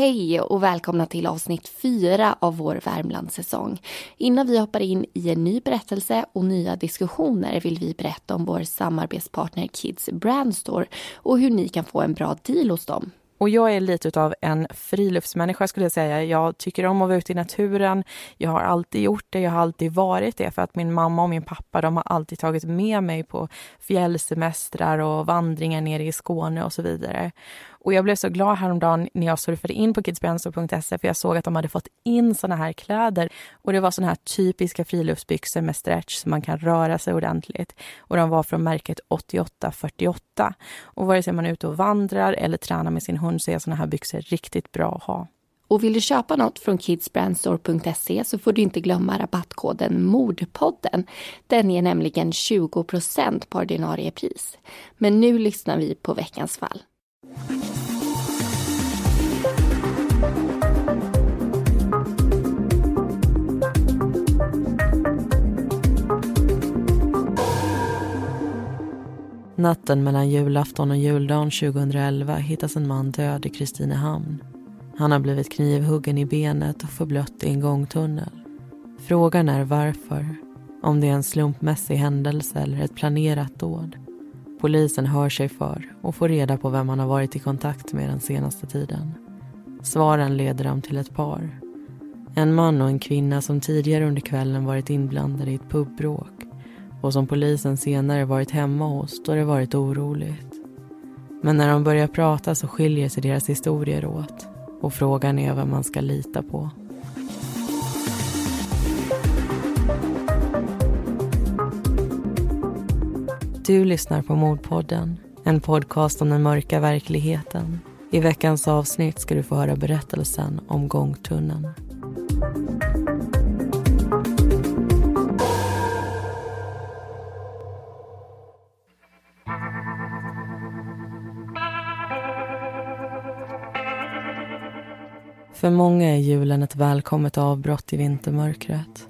Hej och välkomna till avsnitt fyra av vår Värmlandssäsong. Innan vi hoppar in i en ny berättelse och nya diskussioner vill vi berätta om vår samarbetspartner Kids Brandstore och hur ni kan få en bra deal hos dem. Och jag är lite av en friluftsmänniska skulle jag säga. Jag tycker om att vara ute i naturen. Jag har alltid gjort det, jag har alltid varit det för att min mamma och min pappa de har alltid tagit med mig på fjällsemestrar och vandringar nere i Skåne och så vidare. Och jag blev så glad häromdagen när jag surfade in på kidsbrandstore.se för jag såg att de hade fått in såna här kläder. Och det var såna här typiska friluftsbyxor med stretch så man kan röra sig ordentligt. Och de var från märket 8848. Och vare sig man är ute och vandrar eller tränar med sin hund så är såna här byxor riktigt bra att ha. Och vill du köpa något från kidsbrandstore.se så får du inte glömma rabattkoden Mordpodden. Den ger nämligen 20 på ordinarie pris. Men nu lyssnar vi på veckans fall. Natten mellan julafton och juldagen 2011 hittas en man död i Kristinehamn. Han har blivit knivhuggen i benet och förblött i en gångtunnel. Frågan är varför. Om det är en slumpmässig händelse eller ett planerat dåd. Polisen hör sig för och får reda på vem han har varit i kontakt med den senaste tiden. Svaren leder dem till ett par. En man och en kvinna som tidigare under kvällen varit inblandade i ett pubbråk och som polisen senare varit hemma hos då det varit oroligt. Men när de börjar prata så skiljer sig deras historier åt och frågan är vem man ska lita på. Du lyssnar på Mordpodden, en podcast om den mörka verkligheten. I veckans avsnitt ska du få höra berättelsen om gångtunneln. För många är julen ett välkommet avbrott i vintermörkret.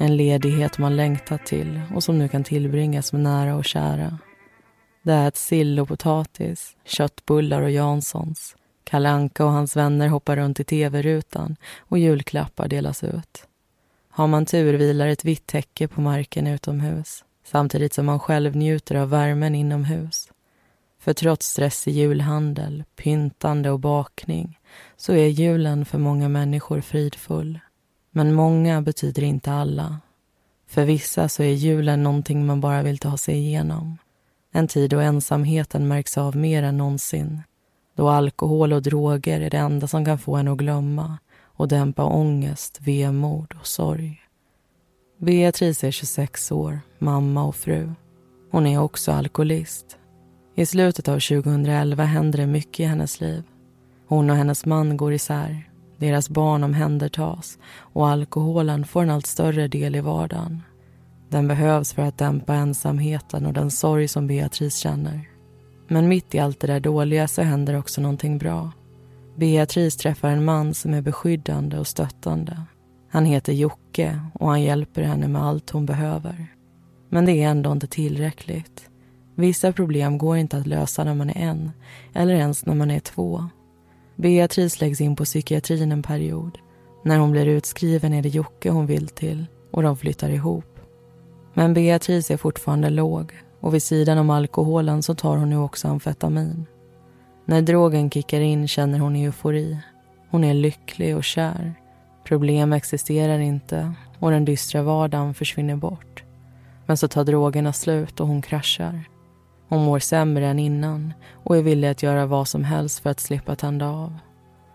En ledighet man längtat till och som nu kan tillbringas med nära och kära. Det är ett sill och potatis, köttbullar och Janssons. Kalanka och hans vänner hoppar runt i tv-rutan och julklappar delas ut. Har man tur vilar ett vitt täcke på marken utomhus samtidigt som man själv njuter av värmen inomhus. För trots stress i julhandel, pyntande och bakning så är julen för många människor fridfull. Men många betyder inte alla. För vissa så är julen någonting man bara vill ta sig igenom. En tid då ensamheten märks av mer än någonsin. Då alkohol och droger är det enda som kan få en att glömma och dämpa ångest, vemod och sorg. Beatrice är 26 år, mamma och fru. Hon är också alkoholist. I slutet av 2011 händer det mycket i hennes liv. Hon och hennes man går isär. Deras barn omhändertas och alkoholen får en allt större del i vardagen. Den behövs för att dämpa ensamheten och den sorg som Beatrice känner. Men mitt i allt det där dåliga så händer också någonting bra. Beatrice träffar en man som är beskyddande och stöttande. Han heter Jocke och han hjälper henne med allt hon behöver. Men det är ändå inte tillräckligt. Vissa problem går inte att lösa när man är en, eller ens när man är två. Beatrice läggs in på psykiatrin en period. När hon blir utskriven är det Jocke hon vill till och de flyttar ihop. Men Beatrice är fortfarande låg och vid sidan om alkoholen så tar hon nu också amfetamin. När drogen kickar in känner hon eufori. Hon är lycklig och kär. Problem existerar inte och den dystra vardagen försvinner bort. Men så tar drogerna slut och hon kraschar. Hon mår sämre än innan och är villig att göra vad som helst för att slippa tända av.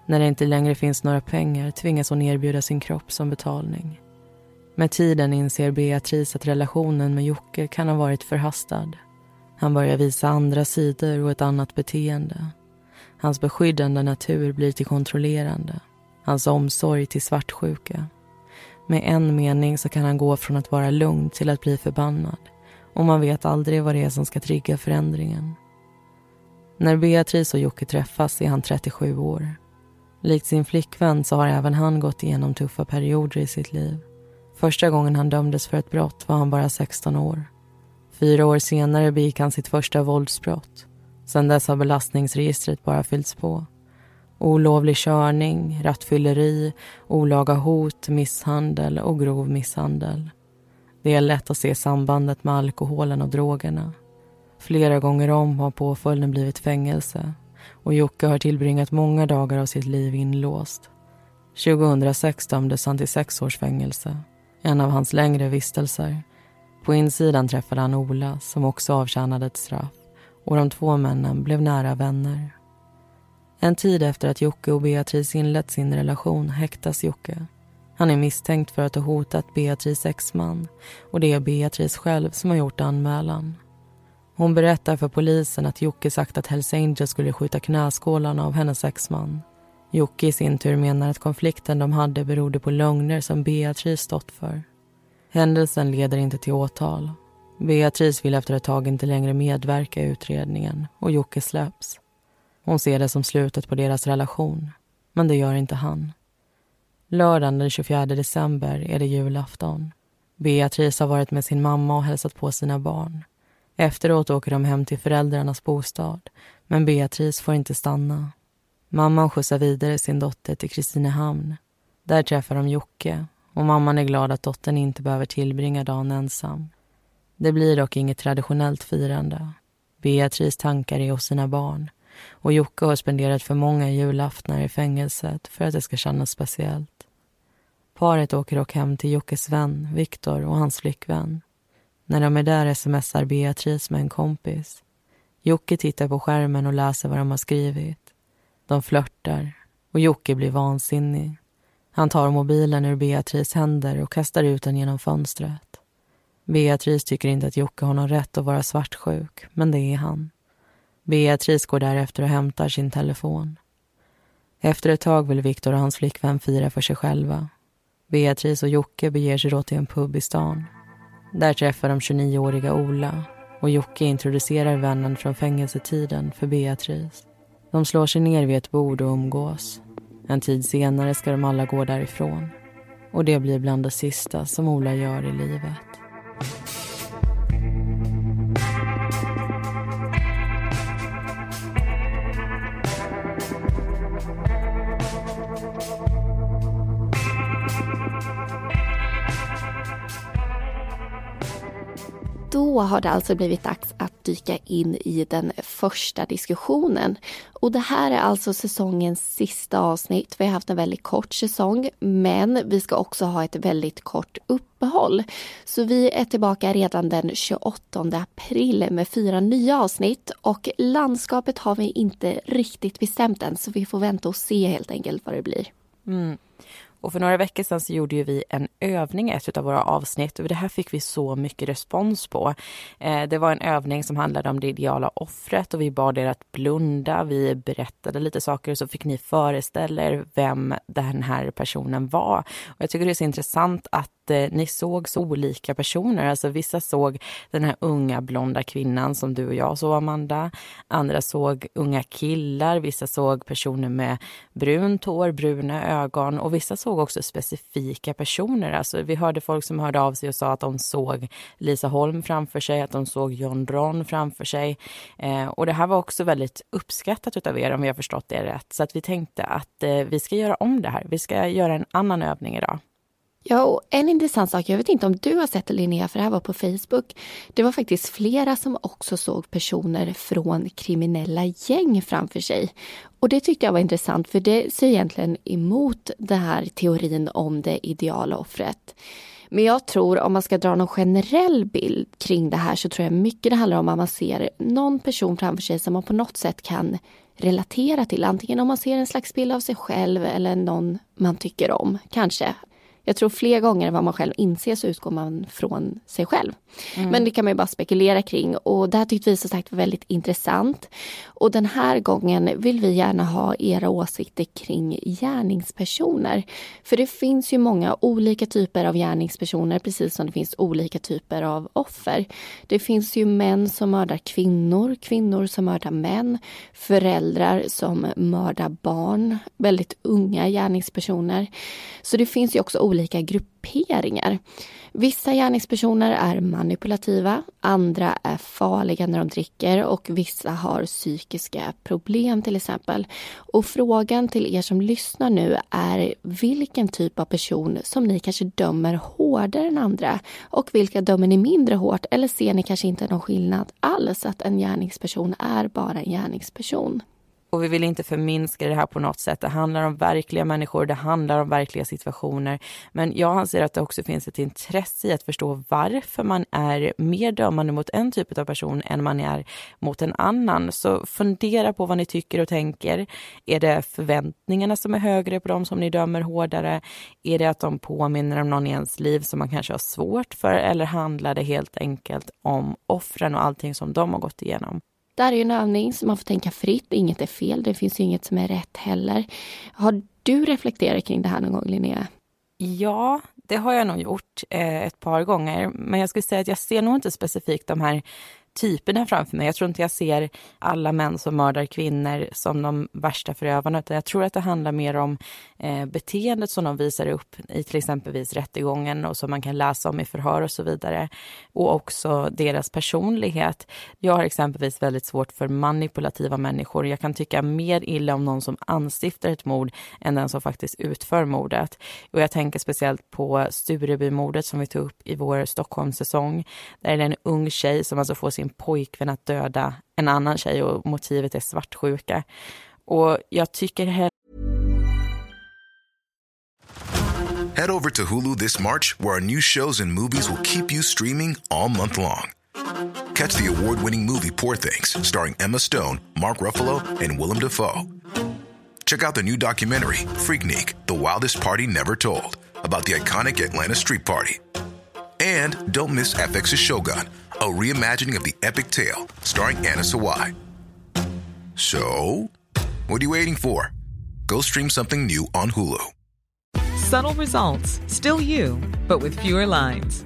När det inte längre finns några pengar tvingas hon erbjuda sin kropp som betalning. Med tiden inser Beatrice att relationen med Jocke kan ha varit förhastad. Han börjar visa andra sidor och ett annat beteende. Hans beskyddande natur blir till kontrollerande. Hans omsorg till svartsjuka. Med en mening så kan han gå från att vara lugn till att bli förbannad och man vet aldrig vad det är som ska trigga förändringen. När Beatrice och Jocke träffas är han 37 år. Likt sin flickvän så har även han gått igenom tuffa perioder i sitt liv. Första gången han dömdes för ett brott var han bara 16 år. Fyra år senare begick han sitt första våldsbrott. Sedan dess har belastningsregistret bara fyllts på. Olovlig körning, rattfylleri, olaga hot, misshandel och grov misshandel. Det är lätt att se sambandet med alkoholen och drogerna. Flera gånger om har påföljden blivit fängelse och Jocke har tillbringat många dagar av sitt liv inlåst. 2006 dömdes han till sex års fängelse, en av hans längre vistelser. På insidan träffade han Ola, som också avtjänade ett straff och de två männen blev nära vänner. En tid efter att Jocke och Beatrice inlett sin relation häktas Jocke. Han är misstänkt för att ha hotat Beatrice exman och det är Beatrice själv som har gjort anmälan. Hon berättar för polisen att Jocke sagt att Hells Angels skulle skjuta knäskålarna av hennes exman. Jocke i sin tur menar att konflikten de hade berodde på lögner som Beatrice stått för. Händelsen leder inte till åtal. Beatrice vill efter ett tag inte längre medverka i utredningen och Jocke släpps. Hon ser det som slutet på deras relation, men det gör inte han. Lördagen den 24 december är det julafton. Beatrice har varit med sin mamma och hälsat på sina barn. Efteråt åker de hem till föräldrarnas bostad, men Beatrice får inte stanna. Mamman skjutsar vidare sin dotter till Kristinehamn. Där träffar de Jocke och mamman är glad att dottern inte behöver tillbringa dagen ensam. Det blir dock inget traditionellt firande. Beatrice tankar är hos sina barn och Jocke har spenderat för många julaftnar i fängelset för att det ska kännas speciellt. Paret åker dock hem till Jockes vän, Viktor, och hans flickvän. När de är där smsar Beatrice med en kompis. Jocke tittar på skärmen och läser vad de har skrivit. De flörtar och Jocke blir vansinnig. Han tar mobilen ur Beatrice händer och kastar ut den genom fönstret. Beatrice tycker inte att Jocke har någon rätt att vara svartsjuk, men det är han. Beatrice går därefter och hämtar sin telefon. Efter ett tag vill Viktor och hans flickvän fira för sig själva. Beatrice och Jocke beger sig då till en pub i stan. Där träffar de 29-åriga Ola och Jocke introducerar vännen från fängelsetiden för Beatrice. De slår sig ner vid ett bord och umgås. En tid senare ska de alla gå därifrån. Och det blir bland det sista som Ola gör i livet. Då har det alltså blivit dags att dyka in i den första diskussionen. Och det här är alltså säsongens sista avsnitt. Vi har haft en väldigt kort säsong, men vi ska också ha ett väldigt kort uppehåll. Så vi är tillbaka redan den 28 april med fyra nya avsnitt och landskapet har vi inte riktigt bestämt än, så vi får vänta och se helt enkelt vad det blir. Mm. Och för några veckor sedan så gjorde ju vi en övning i ett av våra avsnitt och det här fick vi så mycket respons på. Eh, det var en övning som handlade om det ideala offret och vi bad er att blunda. Vi berättade lite saker och så fick ni föreställa er vem den här personen var. Och jag tycker det är så intressant att eh, ni såg så olika personer. Alltså vissa såg den här unga blonda kvinnan som du och jag såg, Amanda. Andra såg unga killar, vissa såg personer med brunt hår, bruna ögon och vissa såg också specifika personer. Alltså vi hörde folk som hörde av sig och sa att de såg Lisa Holm framför sig, att de såg John Ron framför sig. Eh, och det här var också väldigt uppskattat av er om vi har förstått det rätt. Så att vi tänkte att eh, vi ska göra om det här. Vi ska göra en annan övning idag. Ja, och en intressant sak, jag vet inte om du har sett det Linnea, för det här var på Facebook. Det var faktiskt flera som också såg personer från kriminella gäng framför sig. Och det tyckte jag var intressant, för det ser egentligen emot den här teorin om det ideala offret. Men jag tror om man ska dra någon generell bild kring det här så tror jag mycket det handlar om att man ser någon person framför sig som man på något sätt kan relatera till. Antingen om man ser en slags bild av sig själv eller någon man tycker om, kanske. Jag tror fler gånger än vad man själv inser så utgår man från sig själv. Mm. Men det kan man ju bara spekulera kring och det här tyckte vi som sagt var väldigt intressant. Och den här gången vill vi gärna ha era åsikter kring gärningspersoner. För det finns ju många olika typer av gärningspersoner precis som det finns olika typer av offer. Det finns ju män som mördar kvinnor, kvinnor som mördar män, föräldrar som mördar barn, väldigt unga gärningspersoner. Så det finns ju också olika grupperingar. Vissa gärningspersoner är manipulativa, andra är farliga när de dricker och vissa har psykiska problem till exempel. Och frågan till er som lyssnar nu är vilken typ av person som ni kanske dömer hårdare än andra och vilka dömer ni mindre hårt eller ser ni kanske inte någon skillnad alls att en gärningsperson är bara en gärningsperson? Och vi vill inte förminska det här på något sätt. Det handlar om verkliga människor, det handlar om verkliga situationer. Men jag anser att det också finns ett intresse i att förstå varför man är mer dömande mot en typ av person än man är mot en annan. Så fundera på vad ni tycker och tänker. Är det förväntningarna som är högre på dem som ni dömer hårdare? Är det att de påminner om någon i ens liv som man kanske har svårt för? Eller handlar det helt enkelt om offren och allting som de har gått igenom? Det här är en övning så man får tänka fritt. Inget är fel. Det finns ju inget som är rätt heller. Har du reflekterat kring det här någon gång, Linnea? Ja, det har jag nog gjort eh, ett par gånger. Men jag skulle säga att jag ser nog inte specifikt de här typerna framför mig. Jag tror inte jag ser alla män som mördar kvinnor som de värsta förövarna, utan jag tror att det handlar mer om eh, beteendet som de visar upp i till exempelvis rättegången och som man kan läsa om i förhör och så vidare. Och också deras personlighet. Jag har exempelvis väldigt svårt för manipulativa människor. Jag kan tycka mer illa om någon som anstiftar ett mord än den som faktiskt utför mordet. Och jag tänker speciellt på Sturebymordet som vi tog upp i vår Stockholmssäsong. Där är det en ung tjej som alltså får sin sin pojkvän att döda en annan tjej och motivet är svartsjuka. Och jag tycker heller Head over to Hulu this March where our new shows and movies will keep you streaming all month long. Catch the award-winning movie Poor things starring Emma Stone, Mark Ruffalo and Willem Dafoe. Check out the new documentary Freaknik, The Wildest Party Never Told about the iconic Atlanta Street Party. And don't miss FX's Shogun a reimagining of the epic tale starring Anna Sawai. So, what are you waiting for? Go stream something new on Hulu. Subtle results, still you, but with fewer lines.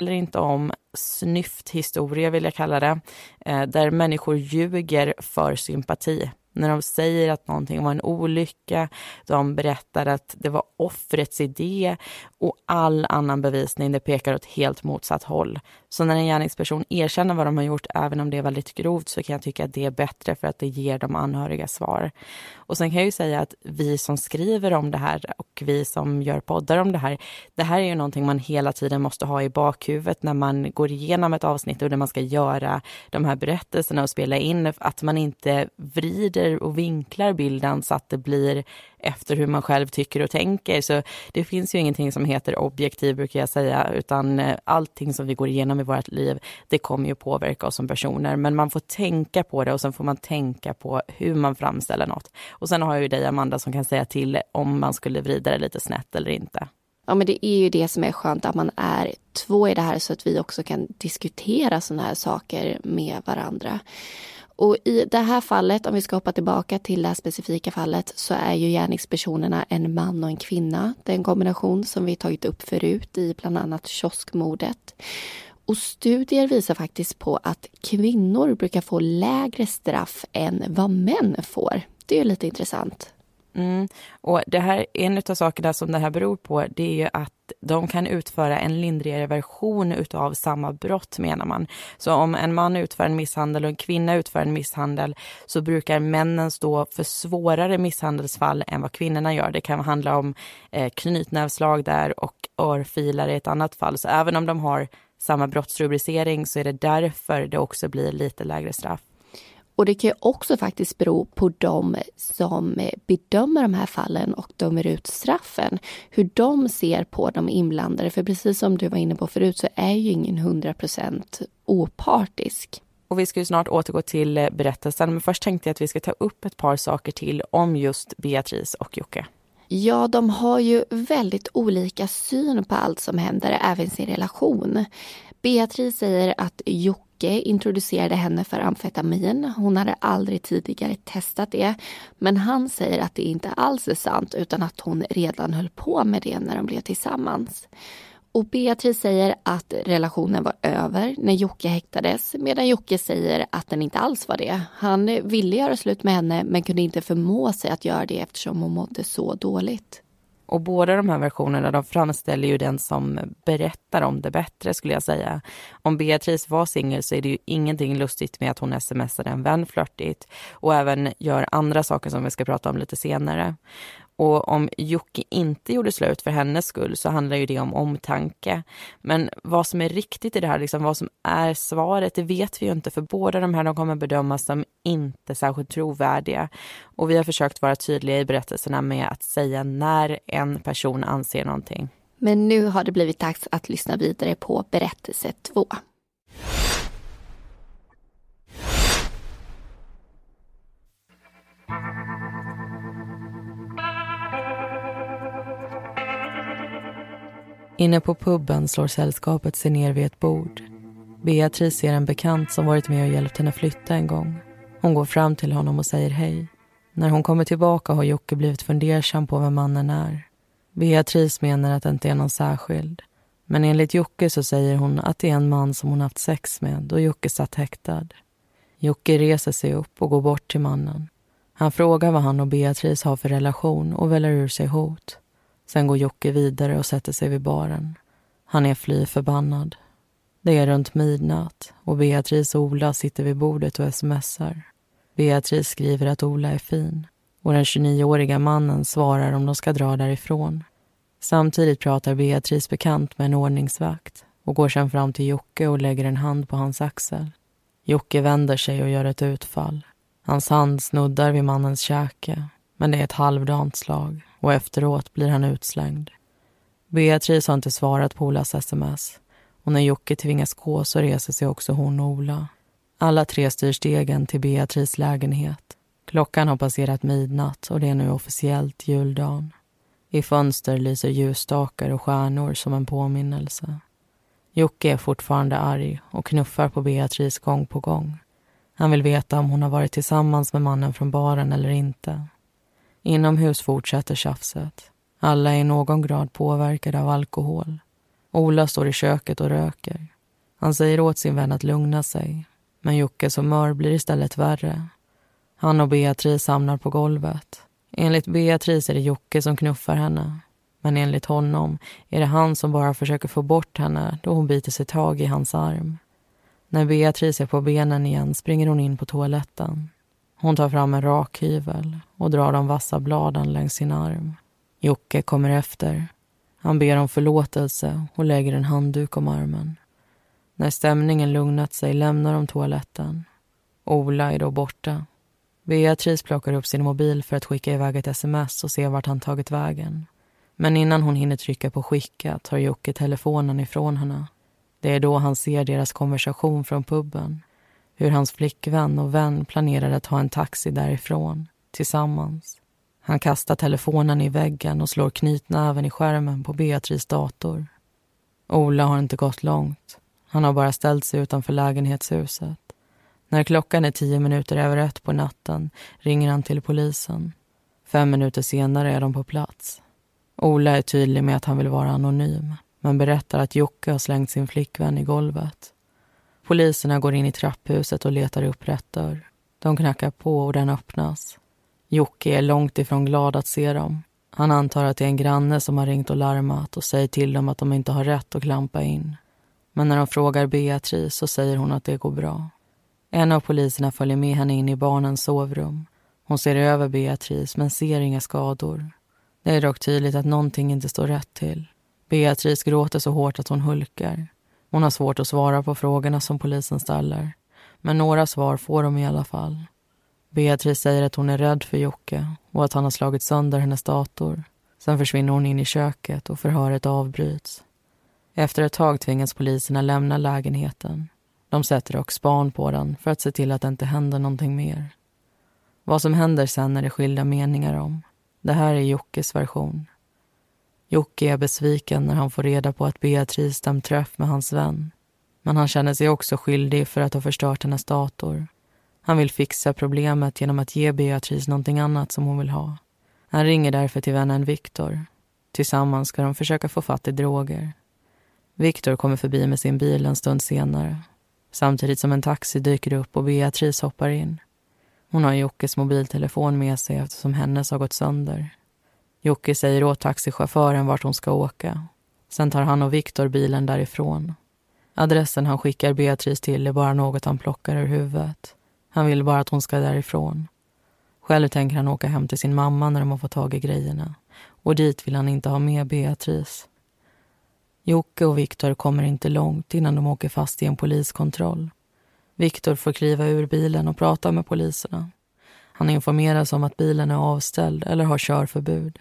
eller inte om snyfthistoria vill jag kalla det, eh, där människor ljuger för sympati. När de säger att någonting var en olycka, de berättar att det var offrets idé och all annan bevisning det pekar åt helt motsatt håll. Så när en gärningsperson erkänner vad de har gjort, även om det är väldigt grovt, så kan jag tycka att det är bättre för att det ger de anhöriga svar. Och sen kan jag ju säga att vi som skriver om det här och vi som gör poddar om det här, det här är ju någonting man hela tiden måste ha i bakhuvudet när man går igenom ett avsnitt och när man ska göra de här berättelserna och spela in, att man inte vrider och vinklar bilden så att det blir efter hur man själv tycker och tänker. Så det finns ju ingenting som heter objektiv, brukar jag säga, utan eh, allting som vi går igenom i vårt liv, det kommer ju påverka oss som personer. Men man får tänka på det och sen får man tänka på hur man framställer något. Och sen har jag ju dig, Amanda, som kan säga till om man skulle vrida det lite snett eller inte. Ja, men det är ju det som är skönt, att man är två i det här så att vi också kan diskutera sådana här saker med varandra. Och i det här fallet, om vi ska hoppa tillbaka till det här specifika fallet, så är ju gärningspersonerna en man och en kvinna. Det är en kombination som vi tagit upp förut i bland annat kioskmordet. Och studier visar faktiskt på att kvinnor brukar få lägre straff än vad män får. Det är ju lite intressant. Mm. Och det här, en av sakerna som det här beror på det är ju att de kan utföra en lindrigare version utav samma brott menar man. Så om en man utför en misshandel och en kvinna utför en misshandel så brukar männen stå för svårare misshandelsfall än vad kvinnorna gör. Det kan handla om eh, knytnävslag där och örfilar i ett annat fall. Så även om de har samma brottsrubricering så är det därför det också blir lite lägre straff. Och det kan ju också faktiskt bero på de som bedömer de här fallen och dömer ut straffen. Hur de ser på de inblandade. För precis som du var inne på förut så är ju ingen 100% opartisk. Och vi ska ju snart återgå till eh, berättelsen, men först tänkte jag att vi ska ta upp ett par saker till om just Beatrice och Jocke. Ja, de har ju väldigt olika syn på allt som händer, även sin relation. Beatrice säger att Jocke Jocke introducerade henne för amfetamin. Hon hade aldrig tidigare testat det. Men han säger att det inte alls är sant utan att hon redan höll på med det när de blev tillsammans. Och Beatrice säger att relationen var över när Jocke häktades medan Jocke säger att den inte alls var det. Han ville göra slut med henne men kunde inte förmå sig att göra det eftersom hon mådde så dåligt. Och båda de här versionerna de framställer ju den som berättar om det bättre skulle jag säga. Om Beatrice var singel så är det ju ingenting lustigt med att hon smsade en vän flörtigt och även gör andra saker som vi ska prata om lite senare. Och om Jocke inte gjorde slut för hennes skull så handlar ju det om omtanke. Men vad som är riktigt i det här, liksom vad som är svaret, det vet vi ju inte för båda de här de kommer bedömas som inte särskilt trovärdiga. Och vi har försökt vara tydliga i berättelserna med att säga när en person anser någonting. Men nu har det blivit dags att lyssna vidare på berättelse två. Inne på puben slår sällskapet sig ner vid ett bord. Beatrice ser en bekant som varit med och hjälpt henne flytta en gång. Hon går fram till honom och säger hej. När hon kommer tillbaka har Jocke blivit fundersam på vem mannen är. Beatrice menar att det inte är någon särskild. Men enligt Jocke så säger hon att det är en man som hon haft sex med då Jocke satt häktad. Jocke reser sig upp och går bort till mannen. Han frågar vad han och Beatrice har för relation och väller ur sig hot. Sen går Jocke vidare och sätter sig vid baren. Han är fly förbannad. Det är runt midnatt och Beatrice och Ola sitter vid bordet och smsar. Beatrice skriver att Ola är fin och den 29-åriga mannen svarar om de ska dra därifrån. Samtidigt pratar Beatrice bekant med en ordningsvakt och går sen fram till Jocke och lägger en hand på hans axel. Jocke vänder sig och gör ett utfall. Hans hand snuddar vid mannens käke, men det är ett halvdant slag och efteråt blir han utslängd. Beatrice har inte svarat på Olas sms och när Jocke tvingas gå så reser sig också hon och Ola. Alla tre styr stegen till Beatrice lägenhet. Klockan har passerat midnatt och det är nu officiellt juldagen. I fönster lyser ljusstakar och stjärnor som en påminnelse. Jocke är fortfarande arg och knuffar på Beatrice gång på gång. Han vill veta om hon har varit tillsammans med mannen från baren eller inte. Inomhus fortsätter tjafset. Alla är i någon grad påverkade av alkohol. Ola står i köket och röker. Han säger åt sin vän att lugna sig. Men Jockes humör blir istället värre. Han och Beatrice hamnar på golvet. Enligt Beatrice är det Jocke som knuffar henne. Men enligt honom är det han som bara försöker få bort henne då hon biter sig tag i hans arm. När Beatrice är på benen igen springer hon in på toaletten. Hon tar fram en rakhyvel och drar de vassa bladen längs sin arm. Jocke kommer efter. Han ber om förlåtelse och lägger en handduk om armen. När stämningen lugnat sig lämnar de toaletten. Ola är då borta. Beatrice plockar upp sin mobil för att skicka iväg ett sms och se vart han tagit vägen. Men innan hon hinner trycka på skicka tar Jocke telefonen ifrån henne. Det är då han ser deras konversation från puben hur hans flickvän och vän planerade att ta en taxi därifrån, tillsammans. Han kastar telefonen i väggen och slår knytnäven i skärmen på Beatrice dator. Ola har inte gått långt. Han har bara ställt sig utanför lägenhetshuset. När klockan är tio minuter över ett på natten ringer han till polisen. Fem minuter senare är de på plats. Ola är tydlig med att han vill vara anonym men berättar att Jocke har slängt sin flickvän i golvet. Poliserna går in i trapphuset och letar upp rätt dörr. De knackar på och den öppnas. Jocke är långt ifrån glad att se dem. Han antar att det är en granne som har ringt och larmat och säger till dem att de inte har rätt att klampa in. Men när de frågar Beatrice så säger hon att det går bra. En av poliserna följer med henne in i barnens sovrum. Hon ser över Beatrice men ser inga skador. Det är dock tydligt att någonting inte står rätt till. Beatrice gråter så hårt att hon hulkar. Hon har svårt att svara på frågorna som polisen ställer. Men några svar får de i alla fall. Beatrice säger att hon är rädd för Jocke och att han har slagit sönder hennes dator. Sen försvinner hon in i köket och förhöret avbryts. Efter ett tag tvingas poliserna lämna lägenheten. De sätter dock span på den för att se till att det inte händer någonting mer. Vad som händer sen är det skilda meningar om. Det här är Jockes version. Jocke är besviken när han får reda på att Beatrice stämt träff med hans vän. Men han känner sig också skyldig för att ha förstört hennes dator. Han vill fixa problemet genom att ge Beatrice någonting annat som hon vill ha. Han ringer därför till vännen Viktor. Tillsammans ska de försöka få fatt i droger. Viktor kommer förbi med sin bil en stund senare samtidigt som en taxi dyker upp och Beatrice hoppar in. Hon har Jockes mobiltelefon med sig eftersom hennes har gått sönder. Jocke säger åt taxichauffören vart hon ska åka. Sen tar han och Viktor bilen därifrån. Adressen han skickar Beatrice till är bara något han plockar ur huvudet. Han vill bara att hon ska därifrån. Själv tänker han åka hem till sin mamma när de har fått tag i grejerna. Och dit vill han inte ha med Beatrice. Jocke och Viktor kommer inte långt innan de åker fast i en poliskontroll. Viktor får kliva ur bilen och prata med poliserna. Han informeras om att bilen är avställd eller har körförbud.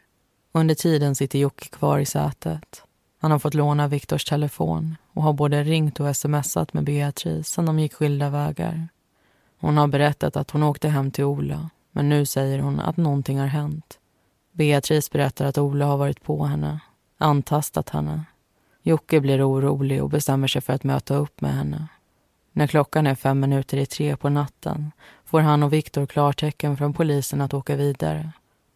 Under tiden sitter Jocke kvar i sätet. Han har fått låna Viktors telefon och har både ringt och smsat med Beatrice sen de gick skilda vägar. Hon har berättat att hon åkte hem till Ola men nu säger hon att någonting har hänt. Beatrice berättar att Ola har varit på henne, antastat henne. Jocke blir orolig och bestämmer sig för att möta upp med henne. När klockan är fem minuter i tre på natten får han och Viktor klartecken från polisen att åka vidare.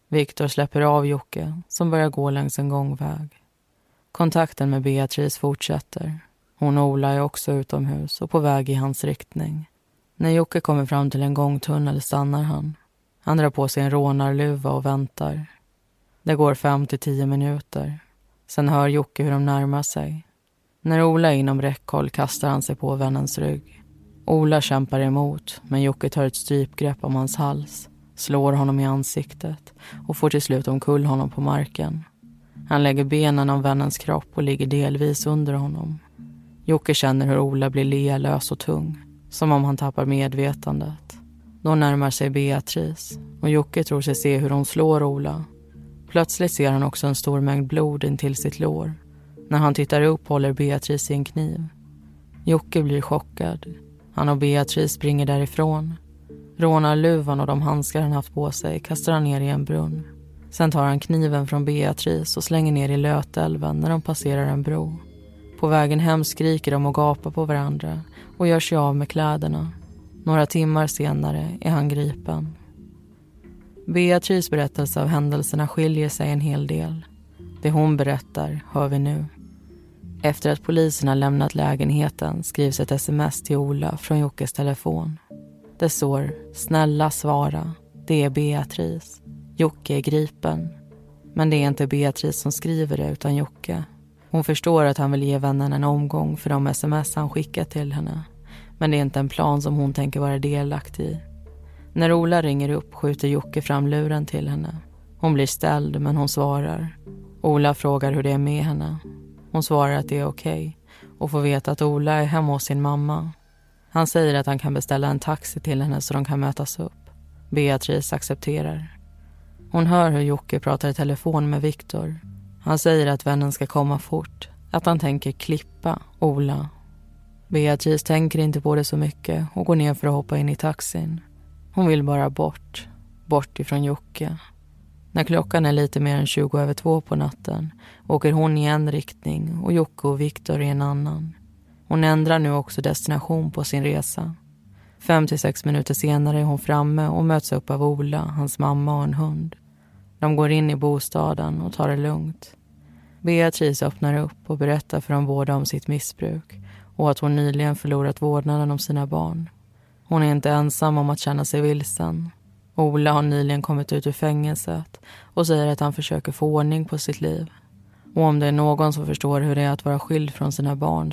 Viktor släpper av Jocke som börjar gå längs en gångväg. Kontakten med Beatrice fortsätter. Hon och Ola är också utomhus och på väg i hans riktning. När Jocke kommer fram till en gångtunnel stannar han. Han drar på sig en rånarluva och väntar. Det går fem till tio minuter. Sen hör Jocke hur de närmar sig. När Ola är inom räckhåll kastar han sig på vännens rygg. Ola kämpar emot, men Jocke tar ett strypgrepp om hans hals, slår honom i ansiktet och får till slut omkull honom på marken. Han lägger benen om vännens kropp och ligger delvis under honom. Jocke känner hur Ola blir lealös och tung, som om han tappar medvetandet. Då närmar sig Beatrice och Jocke tror sig se hur hon slår Ola. Plötsligt ser han också en stor mängd blod intill sitt lår. När han tittar upp håller Beatrice i en kniv. Jocke blir chockad. Han och Beatrice springer därifrån. Rånarluvan och de handskar han haft på sig kastar han ner i en brunn. Sen tar han kniven från Beatrice och slänger ner i Lötälven när de passerar en bro. På vägen hem skriker de och gapar på varandra och gör sig av med kläderna. Några timmar senare är han gripen. Beatrice berättelse av händelserna skiljer sig en hel del. Det hon berättar hör vi nu. Efter att poliserna lämnat lägenheten skrivs ett sms till Ola från Jockes telefon. Det står “Snälla svara, det är Beatrice. Jocke är gripen.” Men det är inte Beatrice som skriver det utan Jocke. Hon förstår att han vill ge vännen en omgång för de sms han skickat till henne. Men det är inte en plan som hon tänker vara delaktig i. När Ola ringer upp skjuter Jocke fram luren till henne. Hon blir ställd men hon svarar. Ola frågar hur det är med henne. Hon svarar att det är okej okay och får veta att Ola är hemma hos sin mamma. Han säger att han kan beställa en taxi till henne så de kan mötas upp. Beatrice accepterar. Hon hör hur Jocke pratar i telefon med Viktor. Han säger att vännen ska komma fort, att han tänker klippa Ola. Beatrice tänker inte på det så mycket och går ner för att hoppa in i taxin. Hon vill bara bort, bort ifrån Jocke. När klockan är lite mer än 20 över två på natten åker hon i en riktning och Jocke och Viktor i en annan. Hon ändrar nu också destination på sin resa. Fem till sex minuter senare är hon framme och möts upp av Ola, hans mamma och en hund. De går in i bostaden och tar det lugnt. Beatrice öppnar upp och berättar för dem båda om sitt missbruk och att hon nyligen förlorat vårdnaden om sina barn. Hon är inte ensam om att känna sig vilsen. Ola har nyligen kommit ut ur fängelset och säger att han försöker få ordning på sitt liv. Och om det är någon som förstår hur det är att vara skild från sina barn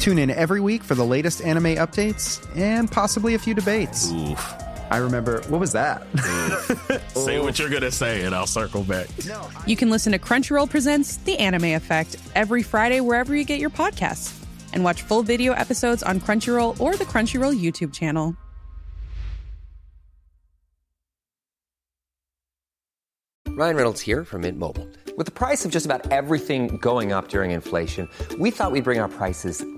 Tune in every week for the latest anime updates and possibly a few debates. Oof. I remember, what was that? say what you're going to say, and I'll circle back. You can listen to Crunchyroll Presents The Anime Effect every Friday wherever you get your podcasts. And watch full video episodes on Crunchyroll or the Crunchyroll YouTube channel. Ryan Reynolds here from Mint Mobile. With the price of just about everything going up during inflation, we thought we'd bring our prices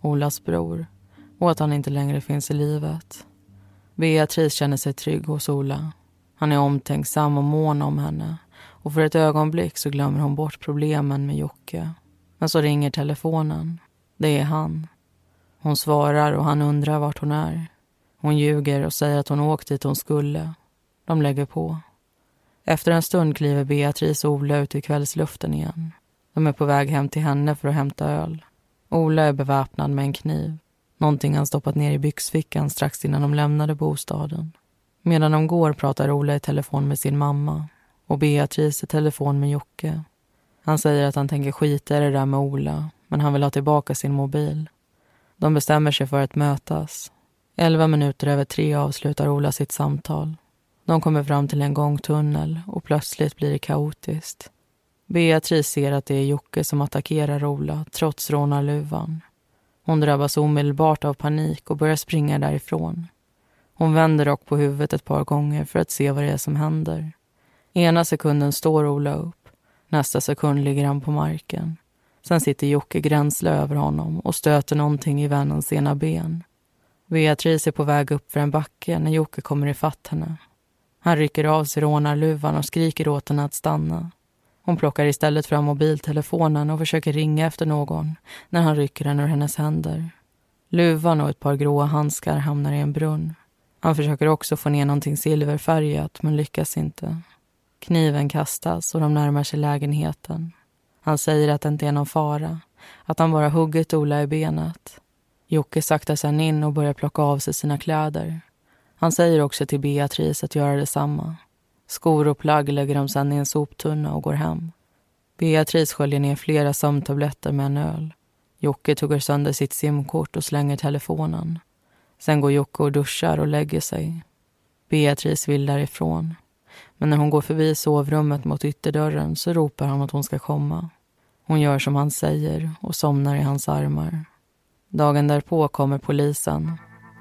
Olas bror, och att han inte längre finns i livet. Beatrice känner sig trygg hos Ola. Han är omtänksam och mån om henne och för ett ögonblick så glömmer hon bort problemen med Jocke. Men så ringer telefonen. Det är han. Hon svarar och han undrar vart hon är. Hon ljuger och säger att hon åkt dit hon skulle. De lägger på. Efter en stund kliver Beatrice och Ola ut i kvällsluften igen. De är på väg hem till henne för att hämta öl. Ola är beväpnad med en kniv. Någonting han stoppat ner i byxfickan strax innan de lämnade bostaden. Medan de går pratar Ola i telefon med sin mamma och Beatrice i telefon med Jocke. Han säger att han tänker skita i det där med Ola men han vill ha tillbaka sin mobil. De bestämmer sig för att mötas. Elva minuter över tre avslutar Ola sitt samtal. De kommer fram till en gångtunnel och plötsligt blir det kaotiskt. Beatrice ser att det är Jocke som attackerar Ola trots rånarluvan. Hon drabbas omedelbart av panik och börjar springa därifrån. Hon vänder dock på huvudet ett par gånger för att se vad det är som händer. Ena sekunden står Ola upp, nästa sekund ligger han på marken. Sen sitter Jocke gränsle över honom och stöter någonting i vännens ena ben. Beatrice är på väg upp för en backe när Jocke kommer ifatt henne. Han rycker av sig rånarluvan och skriker åt henne att stanna. Hon plockar istället fram mobiltelefonen och försöker ringa efter någon när han rycker den ur hennes händer. Luvan och ett par gråa handskar hamnar i en brunn. Han försöker också få ner någonting silverfärgat men lyckas inte. Kniven kastas och de närmar sig lägenheten. Han säger att det inte är någon fara, att han bara huggit Ola i benet. Jocke saktar sen in och börjar plocka av sig sina kläder. Han säger också till Beatrice att göra detsamma. Skor och plagg lägger de sedan i en soptunna och går hem. Beatrice sköljer ner flera sömntabletter med en öl. Jocke tuggar sönder sitt simkort och slänger telefonen. Sen går Jocke och duschar och lägger sig. Beatrice vill därifrån. Men när hon går förbi sovrummet mot ytterdörren så ropar han att hon ska komma. Hon gör som han säger och somnar i hans armar. Dagen därpå kommer polisen.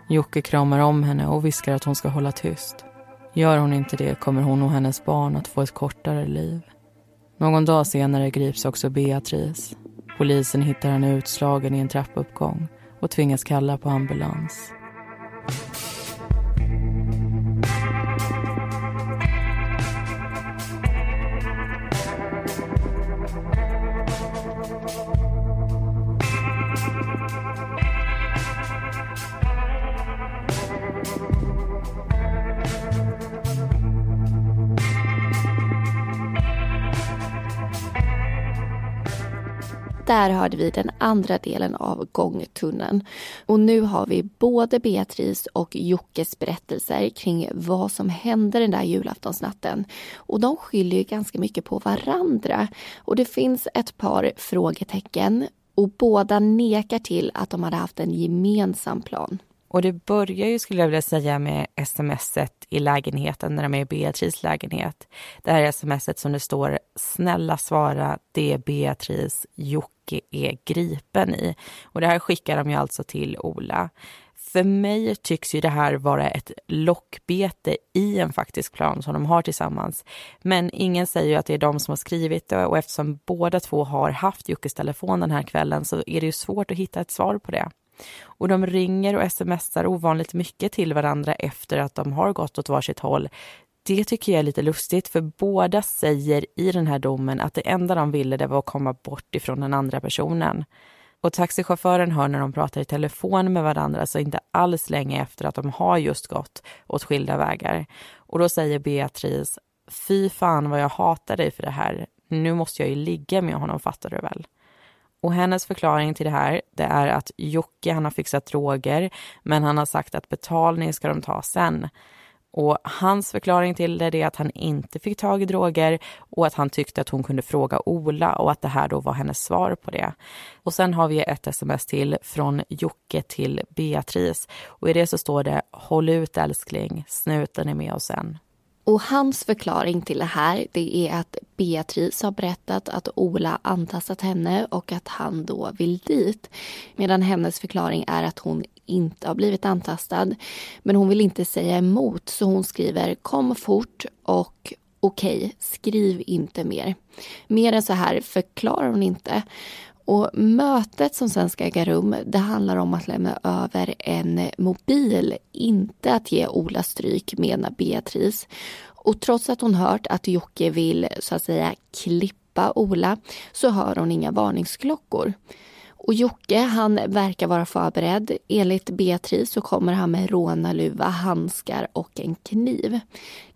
Jocke kramar om henne och viskar att hon ska hålla tyst. Gör hon inte det kommer hon och hennes barn att få ett kortare liv. Någon dag senare grips också Beatrice. Polisen hittar henne utslagen i en trappuppgång och tvingas kalla på ambulans. Där hörde vi den andra delen av gångtunneln. Och nu har vi både Beatrice och Jockes berättelser kring vad som hände den där julaftonsnatten. Och de skiljer ju ganska mycket på varandra. Och det finns ett par frågetecken och båda nekar till att de hade haft en gemensam plan. Och det börjar ju, skulle jag vilja säga, med smset i lägenheten när de är i Beatrice lägenhet. Det här är smset som det står “Snälla svara, det är Beatrice, Jocke är gripen” i. Och det här skickar de ju alltså till Ola. För mig tycks ju det här vara ett lockbete i en faktisk plan som de har tillsammans. Men ingen säger ju att det är de som har skrivit det och eftersom båda två har haft Jockes telefon den här kvällen så är det ju svårt att hitta ett svar på det. Och de ringer och smsar ovanligt mycket till varandra efter att de har gått åt varsitt håll. Det tycker jag är lite lustigt, för båda säger i den här domen att det enda de ville det var att komma bort ifrån den andra personen. Och taxichauffören hör när de pratar i telefon med varandra, så inte alls länge efter att de har just gått åt skilda vägar. Och då säger Beatrice, fy fan vad jag hatar dig för det här. Nu måste jag ju ligga med honom, fattar du väl? Och hennes förklaring till det här, det är att Jocke, han har fixat droger, men han har sagt att betalning ska de ta sen. Och hans förklaring till det är att han inte fick tag i droger och att han tyckte att hon kunde fråga Ola och att det här då var hennes svar på det. Och sen har vi ett sms till från Jocke till Beatrice och i det så står det Håll ut älskling, snuten är med oss sen. Och hans förklaring till det här det är att Beatrice har berättat att Ola antastat henne och att han då vill dit. Medan hennes förklaring är att hon inte har blivit antastad. Men hon vill inte säga emot så hon skriver kom fort och okej, okay, skriv inte mer. Mer än så här förklarar hon inte. Och mötet som sen ska äga rum, det handlar om att lämna över en mobil, inte att ge Ola stryk, menar Beatrice. Och trots att hon hört att Jocke vill, så att säga, klippa Ola, så hör hon inga varningsklockor. Och Jocke, han verkar vara förberedd. Enligt Beatrice så kommer han med rånarluva, handskar och en kniv.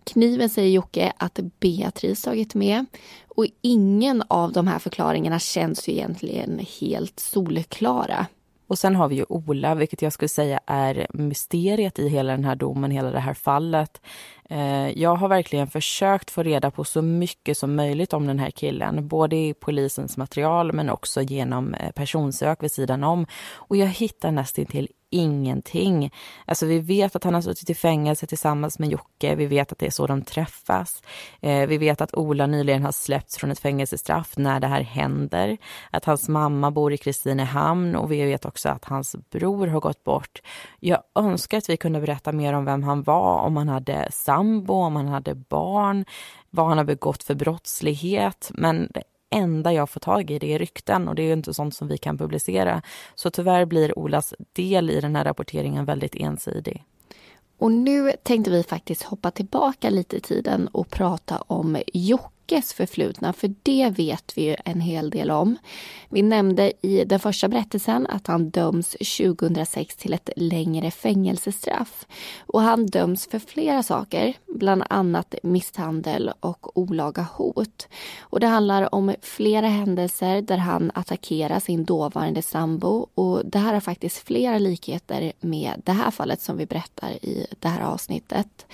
Kniven säger Jocke att Beatrice tagit med. Och ingen av de här förklaringarna känns ju egentligen helt solklara. Och sen har vi ju Ola, vilket jag skulle säga är mysteriet i hela den här domen, hela det här fallet. Eh, jag har verkligen försökt få reda på så mycket som möjligt om den här killen, både i polisens material men också genom eh, personsök vid sidan om. Och jag hittar nästan till ingenting. Alltså vi vet att han har suttit i fängelse tillsammans med Jocke. Vi vet att det är så de träffas. Eh, vi vet att Ola nyligen har släppts från ett fängelsestraff när det här händer. Att hans mamma bor i Kristinehamn och vi vet också att hans bror har gått bort. Jag önskar att vi kunde berätta mer om vem han var, om han hade sambo, om han hade barn, vad han har begått för brottslighet. Men det enda jag får tag i det är rykten och det är inte sånt som vi kan publicera. Så tyvärr blir Olas del i den här rapporteringen väldigt ensidig. Och nu tänkte vi faktiskt hoppa tillbaka lite i tiden och prata om Jocke Jockes förflutna, för det vet vi ju en hel del om. Vi nämnde i den första berättelsen att han döms 2006 till ett längre fängelsestraff. Och han döms för flera saker, bland annat misshandel och olaga hot. Och det handlar om flera händelser där han attackerar sin dåvarande sambo och det här har faktiskt flera likheter med det här fallet som vi berättar i det här avsnittet.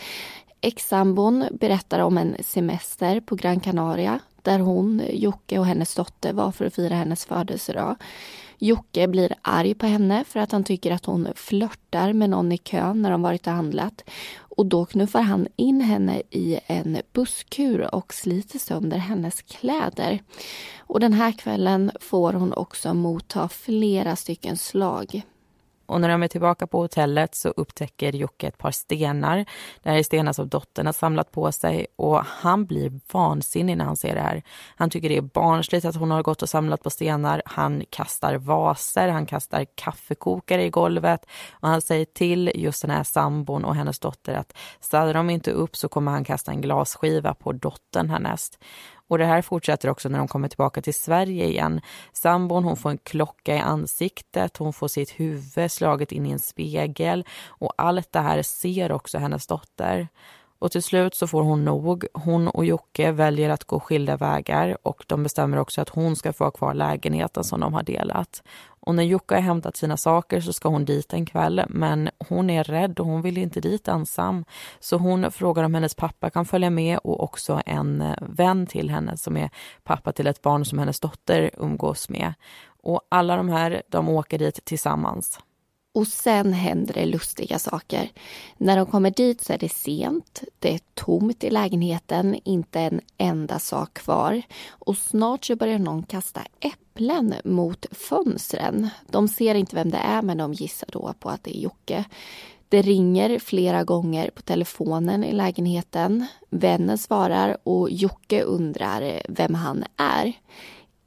Ex-sambon berättar om en semester på Gran Canaria där hon, Jocke och hennes dotter var för att fira hennes födelsedag. Jocke blir arg på henne för att han tycker att hon flörtar med någon i kön när de varit och handlat. Och då knuffar han in henne i en busskur och sliter sönder hennes kläder. Och den här kvällen får hon också motta flera stycken slag. Och när de är tillbaka på hotellet så upptäcker Jocke ett par stenar. Det här är stenar som dottern har samlat på sig och han blir vansinnig när han ser det här. Han tycker det är barnsligt att hon har gått och samlat på stenar. Han kastar vaser, han kastar kaffekokare i golvet och han säger till just den här sambon och hennes dotter att städar de inte upp så kommer han kasta en glasskiva på dottern härnäst. Och det här fortsätter också när de kommer tillbaka till Sverige igen. Sambon hon får en klocka i ansiktet, hon får sitt huvud slaget in i en spegel och allt det här ser också hennes dotter. Och till slut så får hon nog. Hon och Jocke väljer att gå skilda vägar och de bestämmer också att hon ska få ha kvar lägenheten som de har delat. Och när Jocke har hämtat sina saker så ska hon dit en kväll men hon är rädd och hon vill inte dit ensam. Så hon frågar om hennes pappa kan följa med och också en eh, vän till henne som är pappa till ett barn som hennes dotter umgås med. Och alla de här, de åker dit tillsammans. Och sen händer det lustiga saker. När de kommer dit så är det sent, det är tomt i lägenheten, inte en enda sak kvar. Och snart så börjar någon kasta äpplen mot fönstren. De ser inte vem det är men de gissar då på att det är Jocke. Det ringer flera gånger på telefonen i lägenheten. Vännen svarar och Jocke undrar vem han är.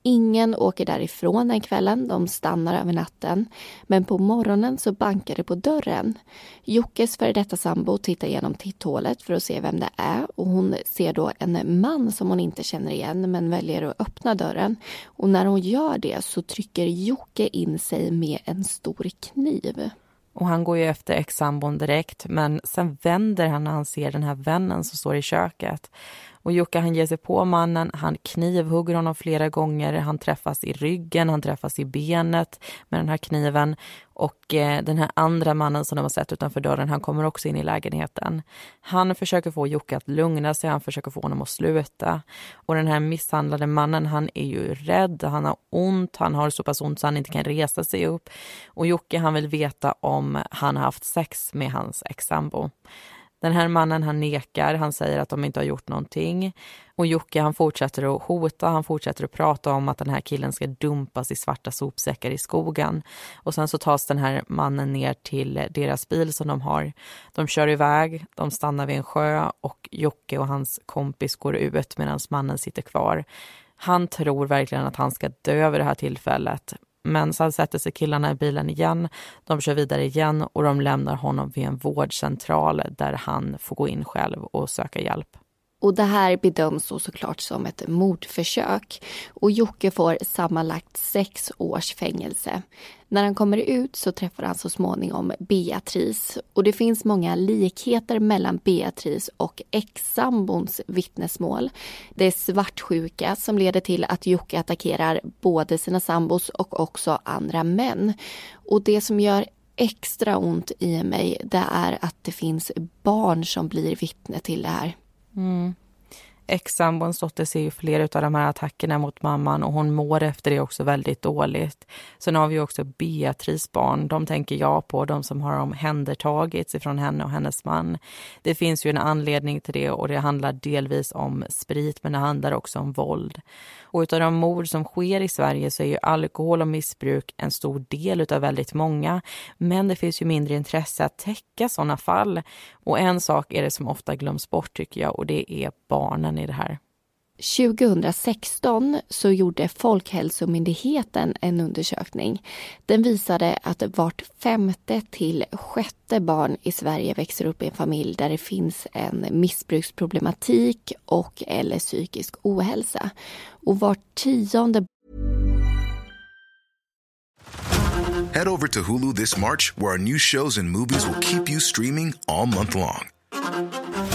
Ingen åker därifrån den kvällen, de stannar över natten. Men på morgonen så bankar det på dörren. Jockes före detta sambo tittar genom titthålet för att se vem det är och hon ser då en man som hon inte känner igen men väljer att öppna dörren. Och när hon gör det så trycker Jocke in sig med en stor kniv. Och han går ju efter ex-sambon direkt men sen vänder han när han ser den här vännen som står i köket. Och Jocke han ger sig på mannen, han knivhugger honom flera gånger, han träffas i ryggen, han träffas i benet med den här kniven. Och eh, den här andra mannen som de har sett utanför dörren, han kommer också in i lägenheten. Han försöker få Jocke att lugna sig, han försöker få honom att sluta. Och den här misshandlade mannen, han är ju rädd, han har ont, han har så pass ont så han inte kan resa sig upp. Och Jocke han vill veta om han har haft sex med hans ex-sambo. Den här mannen han nekar, han säger att de inte har gjort någonting. Och Jocke han fortsätter att hota, han fortsätter att prata om att den här killen ska dumpas i svarta sopsäckar i skogen. Och sen så tas den här mannen ner till deras bil som de har. De kör iväg, de stannar vid en sjö och Jocke och hans kompis går ut medan mannen sitter kvar. Han tror verkligen att han ska dö vid det här tillfället men sen sätter sig killarna i bilen igen, de kör vidare igen och de lämnar honom vid en vårdcentral där han får gå in själv och söka hjälp. Och det här bedöms så såklart som ett mordförsök. Och Jocke får sammanlagt sex års fängelse. När han kommer ut så träffar han så småningom Beatrice. Och det finns många likheter mellan Beatrice och ex-sambons vittnesmål. Det är svartsjuka som leder till att Jocke attackerar både sina sambos och också andra män. Och det som gör extra ont i mig det är att det finns barn som blir vittne till det här. Mm. Ex-sambons dotter ser ju flera av de här attackerna mot mamman och hon mår efter det också väldigt dåligt. Sen har vi också Beatrice barn. De tänker jag på, de som har omhändertagits ifrån henne och hennes man. Det finns ju en anledning till det och det handlar delvis om sprit men det handlar också om våld. Och utav de mord som sker i Sverige så är ju alkohol och missbruk en stor del utav väldigt många. Men det finns ju mindre intresse att täcka sådana fall. Och en sak är det som ofta glöms bort tycker jag och det är barnen i det här. 2016 så gjorde Folkhälsomyndigheten en undersökning. Den visade att vart femte till sjätte barn i Sverige växer upp i en familj där det finns en missbruksproblematik och eller psykisk ohälsa. Och vart tionde Head over to Hulu this March, where our new shows and movies will keep you streaming all month long.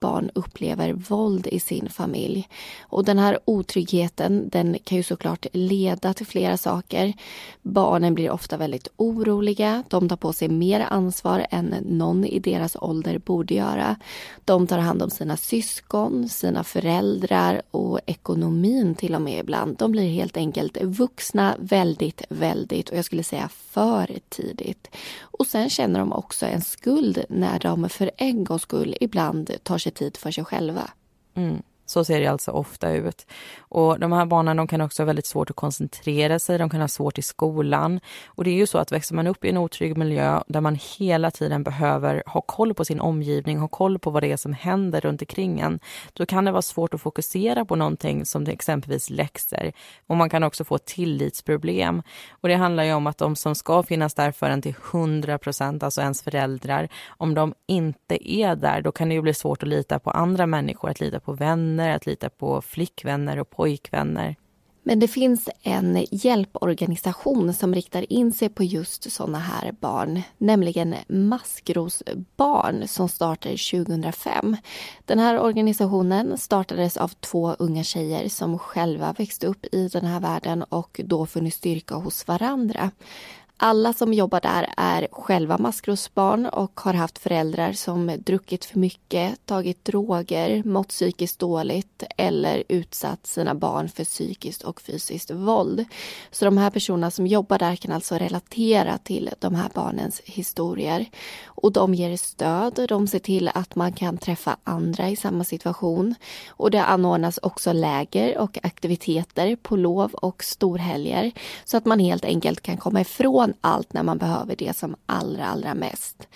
Barn upplever våld i sin familj. Och den här otryggheten den kan ju såklart leda till flera saker. Barnen blir ofta väldigt oroliga. De tar på sig mer ansvar än någon i deras ålder borde göra. De tar hand om sina syskon, sina föräldrar och ekonomin till och med ibland. De blir helt enkelt vuxna väldigt, väldigt och jag skulle säga för tidigt. Och sen känner de också en skuld när de för en gångs skull ibland tar sig tid för sig själva. Mm. Så ser det alltså ofta ut. Och de här barnen de kan också ha väldigt svårt att koncentrera sig, de kan ha svårt i skolan. Och det är ju så att växer man upp i en otrygg miljö där man hela tiden behöver ha koll på sin omgivning, ha koll på vad det är som händer runt omkring en, då kan det vara svårt att fokusera på någonting som exempelvis läxor. Och man kan också få tillitsproblem. Och det handlar ju om att de som ska finnas där för en till 100 procent, alltså ens föräldrar, om de inte är där, då kan det ju bli svårt att lita på andra människor, att lita på vänner vänner, att lita på flickvänner och pojkvänner. Men det finns en hjälporganisation som riktar in sig på just sådana här barn, nämligen Maskrosbarn som startade 2005. Den här organisationen startades av två unga tjejer som själva växte upp i den här världen och då funnit styrka hos varandra. Alla som jobbar där är själva maskrosbarn och har haft föräldrar som druckit för mycket, tagit droger, mått psykiskt dåligt eller utsatt sina barn för psykiskt och fysiskt våld. Så de här personerna som jobbar där kan alltså relatera till de här barnens historier. Och de ger stöd, de ser till att man kan träffa andra i samma situation. Och det anordnas också läger och aktiviteter på lov och storhelger så att man helt enkelt kan komma ifrån från allt när man behöver det som allra, allra mest.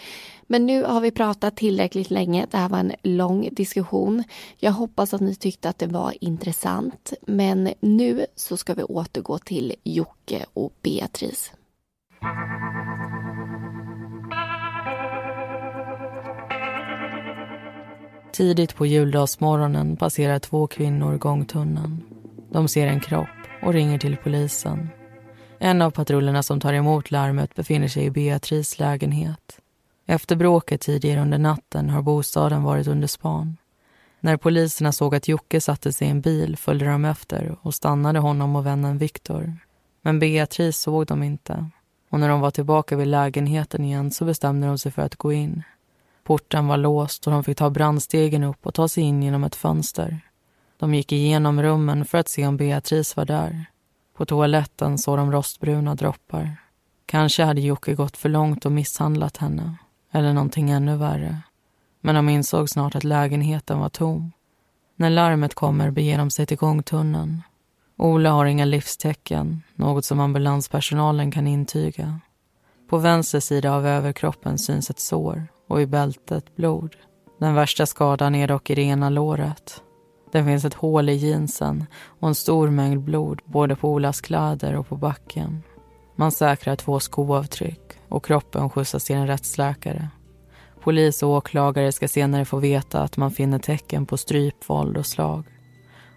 Men nu har vi pratat tillräckligt länge. Det här var en lång diskussion. Jag hoppas att ni tyckte att det var intressant. Men nu så ska vi återgå till Jocke och Beatrice. Tidigt på juldagsmorgonen passerar två kvinnor gångtunneln. De ser en kropp och ringer till polisen. En av patrullerna som tar emot larmet befinner sig i Beatrice lägenhet. Efter bråket tidigare under natten har bostaden varit under span. När poliserna såg att Jocke satte sig i en bil följde de efter och stannade honom och vännen Viktor. Men Beatrice såg dem inte. Och när de var tillbaka vid lägenheten igen så bestämde de sig för att gå in. Porten var låst och de fick ta brandstegen upp och ta sig in genom ett fönster. De gick igenom rummen för att se om Beatrice var där. På toaletten såg de rostbruna droppar. Kanske hade Jocke gått för långt och misshandlat henne. Eller någonting ännu värre. Men de insåg snart att lägenheten var tom. När larmet kommer beger de sig till gångtunneln. Ola har inga livstecken, något som ambulanspersonalen kan intyga. På vänster sida av överkroppen syns ett sår och i bältet blod. Den värsta skadan är dock i det ena låret. Det finns ett hål i jeansen och en stor mängd blod både på Olas kläder och på backen. Man säkrar två skoavtryck och kroppen skjutsas till en rättsläkare. Polis och åklagare ska senare få veta att man finner tecken på strypvåld och slag.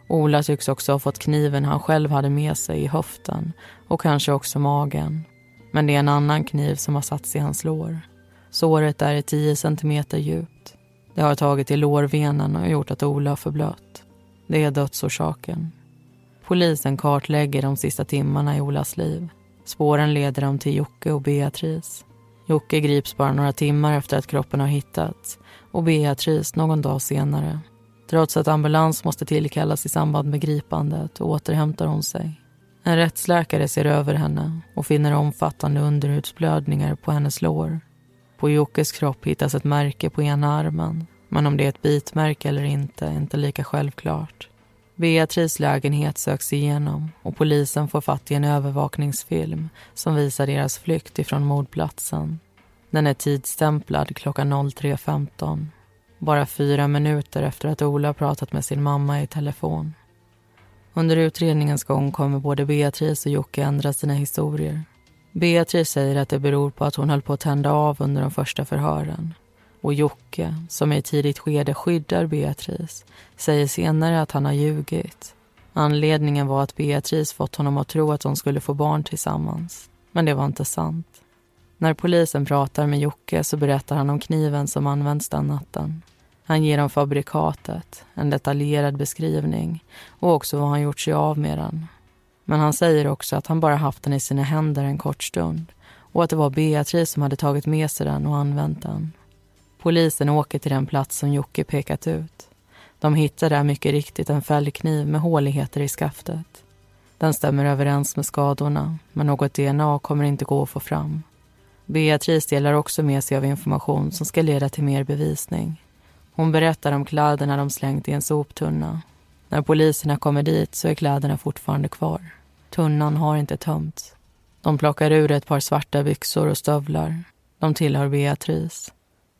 Ola tycks också ha fått kniven han själv hade med sig i höften och kanske också magen. Men det är en annan kniv som har satts i hans lår. Såret är 10 centimeter djupt. Det har tagit i lårvenen och gjort att Ola har förblött. Det är dödsorsaken. Polisen kartlägger de sista timmarna i Olas liv. Spåren leder dem till Jocke och Beatrice. Jocke grips bara några timmar efter att kroppen har hittats och Beatrice någon dag senare. Trots att ambulans måste tillkallas i samband med gripandet återhämtar hon sig. En rättsläkare ser över henne och finner omfattande underhudsblödningar på hennes lår. På Jockes kropp hittas ett märke på ena armen men om det är ett bitmärke eller inte är inte lika självklart. Beatrice lägenhet söks igenom och polisen får fatt i en övervakningsfilm som visar deras flykt ifrån mordplatsen. Den är tidsstämplad klockan 03.15. Bara fyra minuter efter att Ola pratat med sin mamma i telefon. Under utredningens gång kommer både Beatrice och Jocke ändra sina historier. Beatrice säger att det beror på att hon höll på att tända av under de första förhören och Jocke, som i ett tidigt skede skyddar Beatrice, säger senare att han har ljugit. Anledningen var att Beatrice fått honom att tro att de skulle få barn tillsammans. Men det var inte sant. När polisen pratar med Jocke så berättar han om kniven som används den natten. Han ger dem fabrikatet, en detaljerad beskrivning och också vad han gjort sig av med den. Men han säger också att han bara haft den i sina händer en kort stund och att det var Beatrice som hade tagit med sig den och använt den. Polisen åker till den plats som Jocke pekat ut. De hittar där mycket riktigt en fällkniv med håligheter i skaftet. Den stämmer överens med skadorna, men något DNA kommer inte gå att få fram. Beatrice delar också med sig av information som ska leda till mer bevisning. Hon berättar om kläderna de slängt i en soptunna. När poliserna kommer dit så är kläderna fortfarande kvar. Tunnan har inte tömts. De plockar ur ett par svarta byxor och stövlar. De tillhör Beatrice.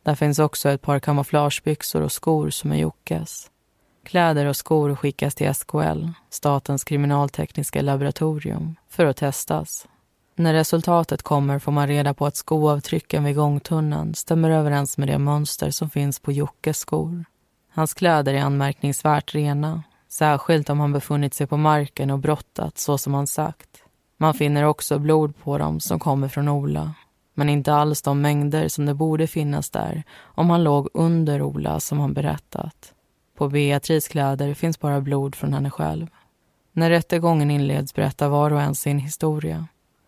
Där finns också ett par kamouflagebyxor och skor som är Jockes. Kläder och skor skickas till SKL, Statens kriminaltekniska laboratorium, för att testas. När resultatet kommer får man reda på att skoavtrycken vid gångtunneln stämmer överens med det mönster som finns på Jockes skor. Hans kläder är anmärkningsvärt rena, Särskilt om han befunnit sig på marken och brottat så som han sagt. Man finner också blod på dem som kommer från Ola. Men inte alls de mängder som det borde finnas där om han låg under Ola som han berättat. På Beatrice kläder finns bara blod från henne själv. När rättegången inleds berättar var och en sin historia.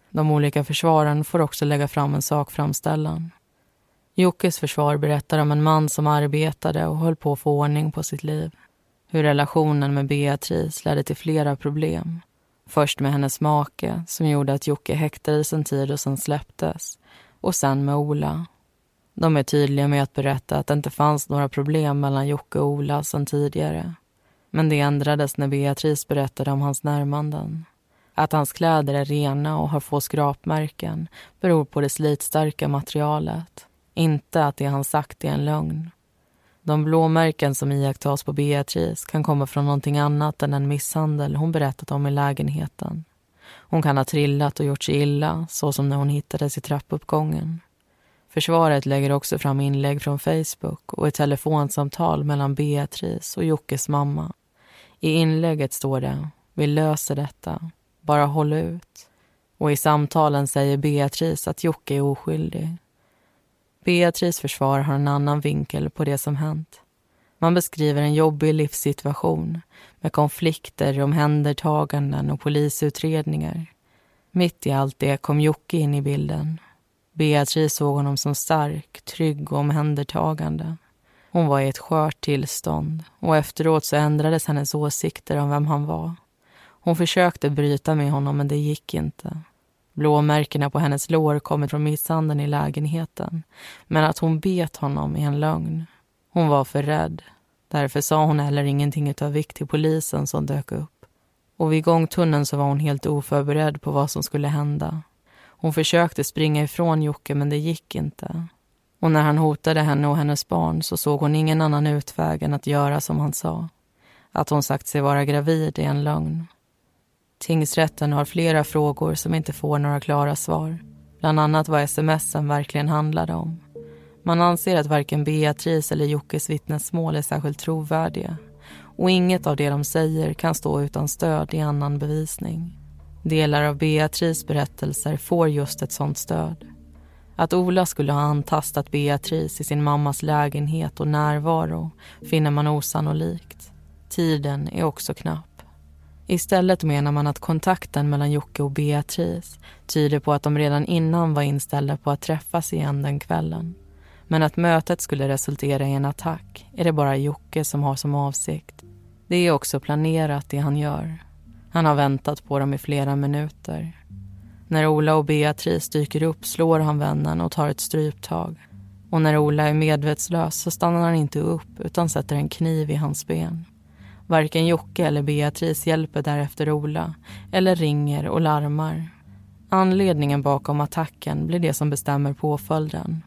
De olika försvaren får också lägga fram en sakframställan. Jockes försvar berättar om en man som arbetade och höll på att få ordning på sitt liv. Hur relationen med Beatrice ledde till flera problem. Först med hennes make, som gjorde att Jocke häktades en tid och sen släpptes. Och sen med Ola. De är tydliga med att berätta att det inte fanns några problem mellan Jocke och Ola sen tidigare. Men det ändrades när Beatrice berättade om hans närmanden. Att hans kläder är rena och har få skrapmärken beror på det slitstarka materialet. Inte att det han sagt är en lögn. De blåmärken som iakttas på Beatrice kan komma från någonting annat än den misshandel hon berättat om i lägenheten. Hon kan ha trillat och gjort sig illa, så som när hon hittades i trappuppgången. Försvaret lägger också fram inlägg från Facebook och ett telefonsamtal mellan Beatrice och Jockes mamma. I inlägget står det “Vi löser detta. Bara håll ut”. Och i samtalen säger Beatrice att Jocke är oskyldig. Beatrice försvar har en annan vinkel på det som hänt. Man beskriver en jobbig livssituation med konflikter, omhändertaganden och polisutredningar. Mitt i allt det kom Jocke in i bilden. Beatrice såg honom som stark, trygg och omhändertagande. Hon var i ett skört tillstånd och efteråt så ändrades hennes åsikter om vem han var. Hon försökte bryta med honom men det gick inte. Blåmärkena på hennes lår kommer från misshandeln i lägenheten. Men att hon bet honom är en lögn. Hon var för rädd. Därför sa hon heller ingenting av vikt till polisen som dök upp. Och vid gångtunneln så var hon helt oförberedd på vad som skulle hända. Hon försökte springa ifrån Jocke men det gick inte. Och när han hotade henne och hennes barn så såg hon ingen annan utväg än att göra som han sa. Att hon sagt sig vara gravid är en lögn. Tingsrätten har flera frågor som inte får några klara svar. Bland annat vad smsen verkligen handlade om. Man anser att varken Beatrice eller Jockes vittnesmål är särskilt trovärdiga och inget av det de säger kan stå utan stöd i annan bevisning. Delar av Beatrice berättelser får just ett sånt stöd. Att Ola skulle ha antastat Beatrice i sin mammas lägenhet och närvaro finner man osannolikt. Tiden är också knapp. Istället menar man att kontakten mellan Jocke och Beatrice tyder på att de redan innan var inställda på att träffas igen den kvällen. Men att mötet skulle resultera i en attack är det bara Jocke som har som avsikt. Det är också planerat det han gör. Han har väntat på dem i flera minuter. När Ola och Beatrice dyker upp slår han vännen och tar ett stryptag. Och när Ola är medvetslös så stannar han inte upp utan sätter en kniv i hans ben. Varken Jocke eller Beatrice hjälper därefter Ola eller ringer och larmar. Anledningen bakom attacken blir det som bestämmer påföljden.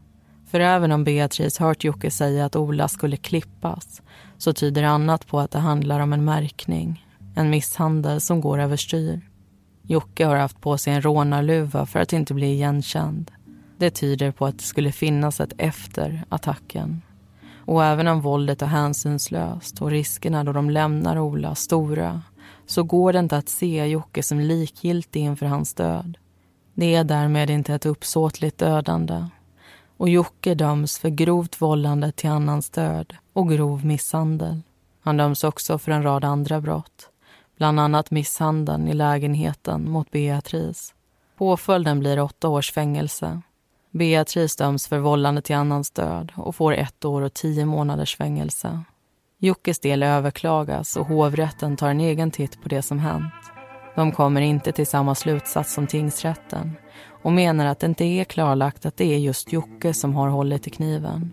För även om Beatrice hört Jocke säga att Ola skulle klippas så tyder annat på att det handlar om en märkning. En misshandel som går överstyr. Jocke har haft på sig en rånarluva för att inte bli igenkänd. Det tyder på att det skulle finnas ett efter attacken. Och även om våldet är hänsynslöst och riskerna då de lämnar Ola stora så går det inte att se Jocke som likgiltig inför hans död. Det är därmed inte ett uppsåtligt dödande. Och Jocke döms för grovt vållande till annans död och grov misshandel. Han döms också för en rad andra brott. Bland annat misshandeln i lägenheten mot Beatrice. Påföljden blir åtta års fängelse Beatrice döms för vållande till annans död och får ett år och tio månaders fängelse. Jockes del överklagas och hovrätten tar en egen titt på det som hänt. De kommer inte till samma slutsats som tingsrätten och menar att det inte är klarlagt att det är just Jocke som har hållit i kniven.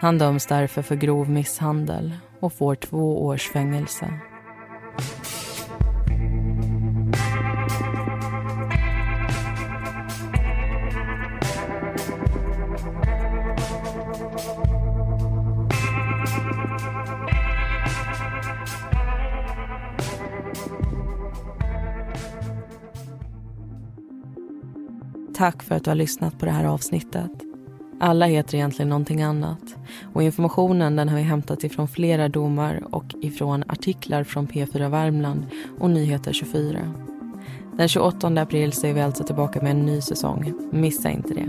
Han döms därför för grov misshandel och får två års fängelse. Tack för att du har lyssnat på det här avsnittet. Alla heter egentligen någonting annat Och informationen den har vi hämtat ifrån flera domar och ifrån artiklar från P4 Värmland och Nyheter 24. Den 28 april så är vi alltså tillbaka med en ny säsong. Missa inte det.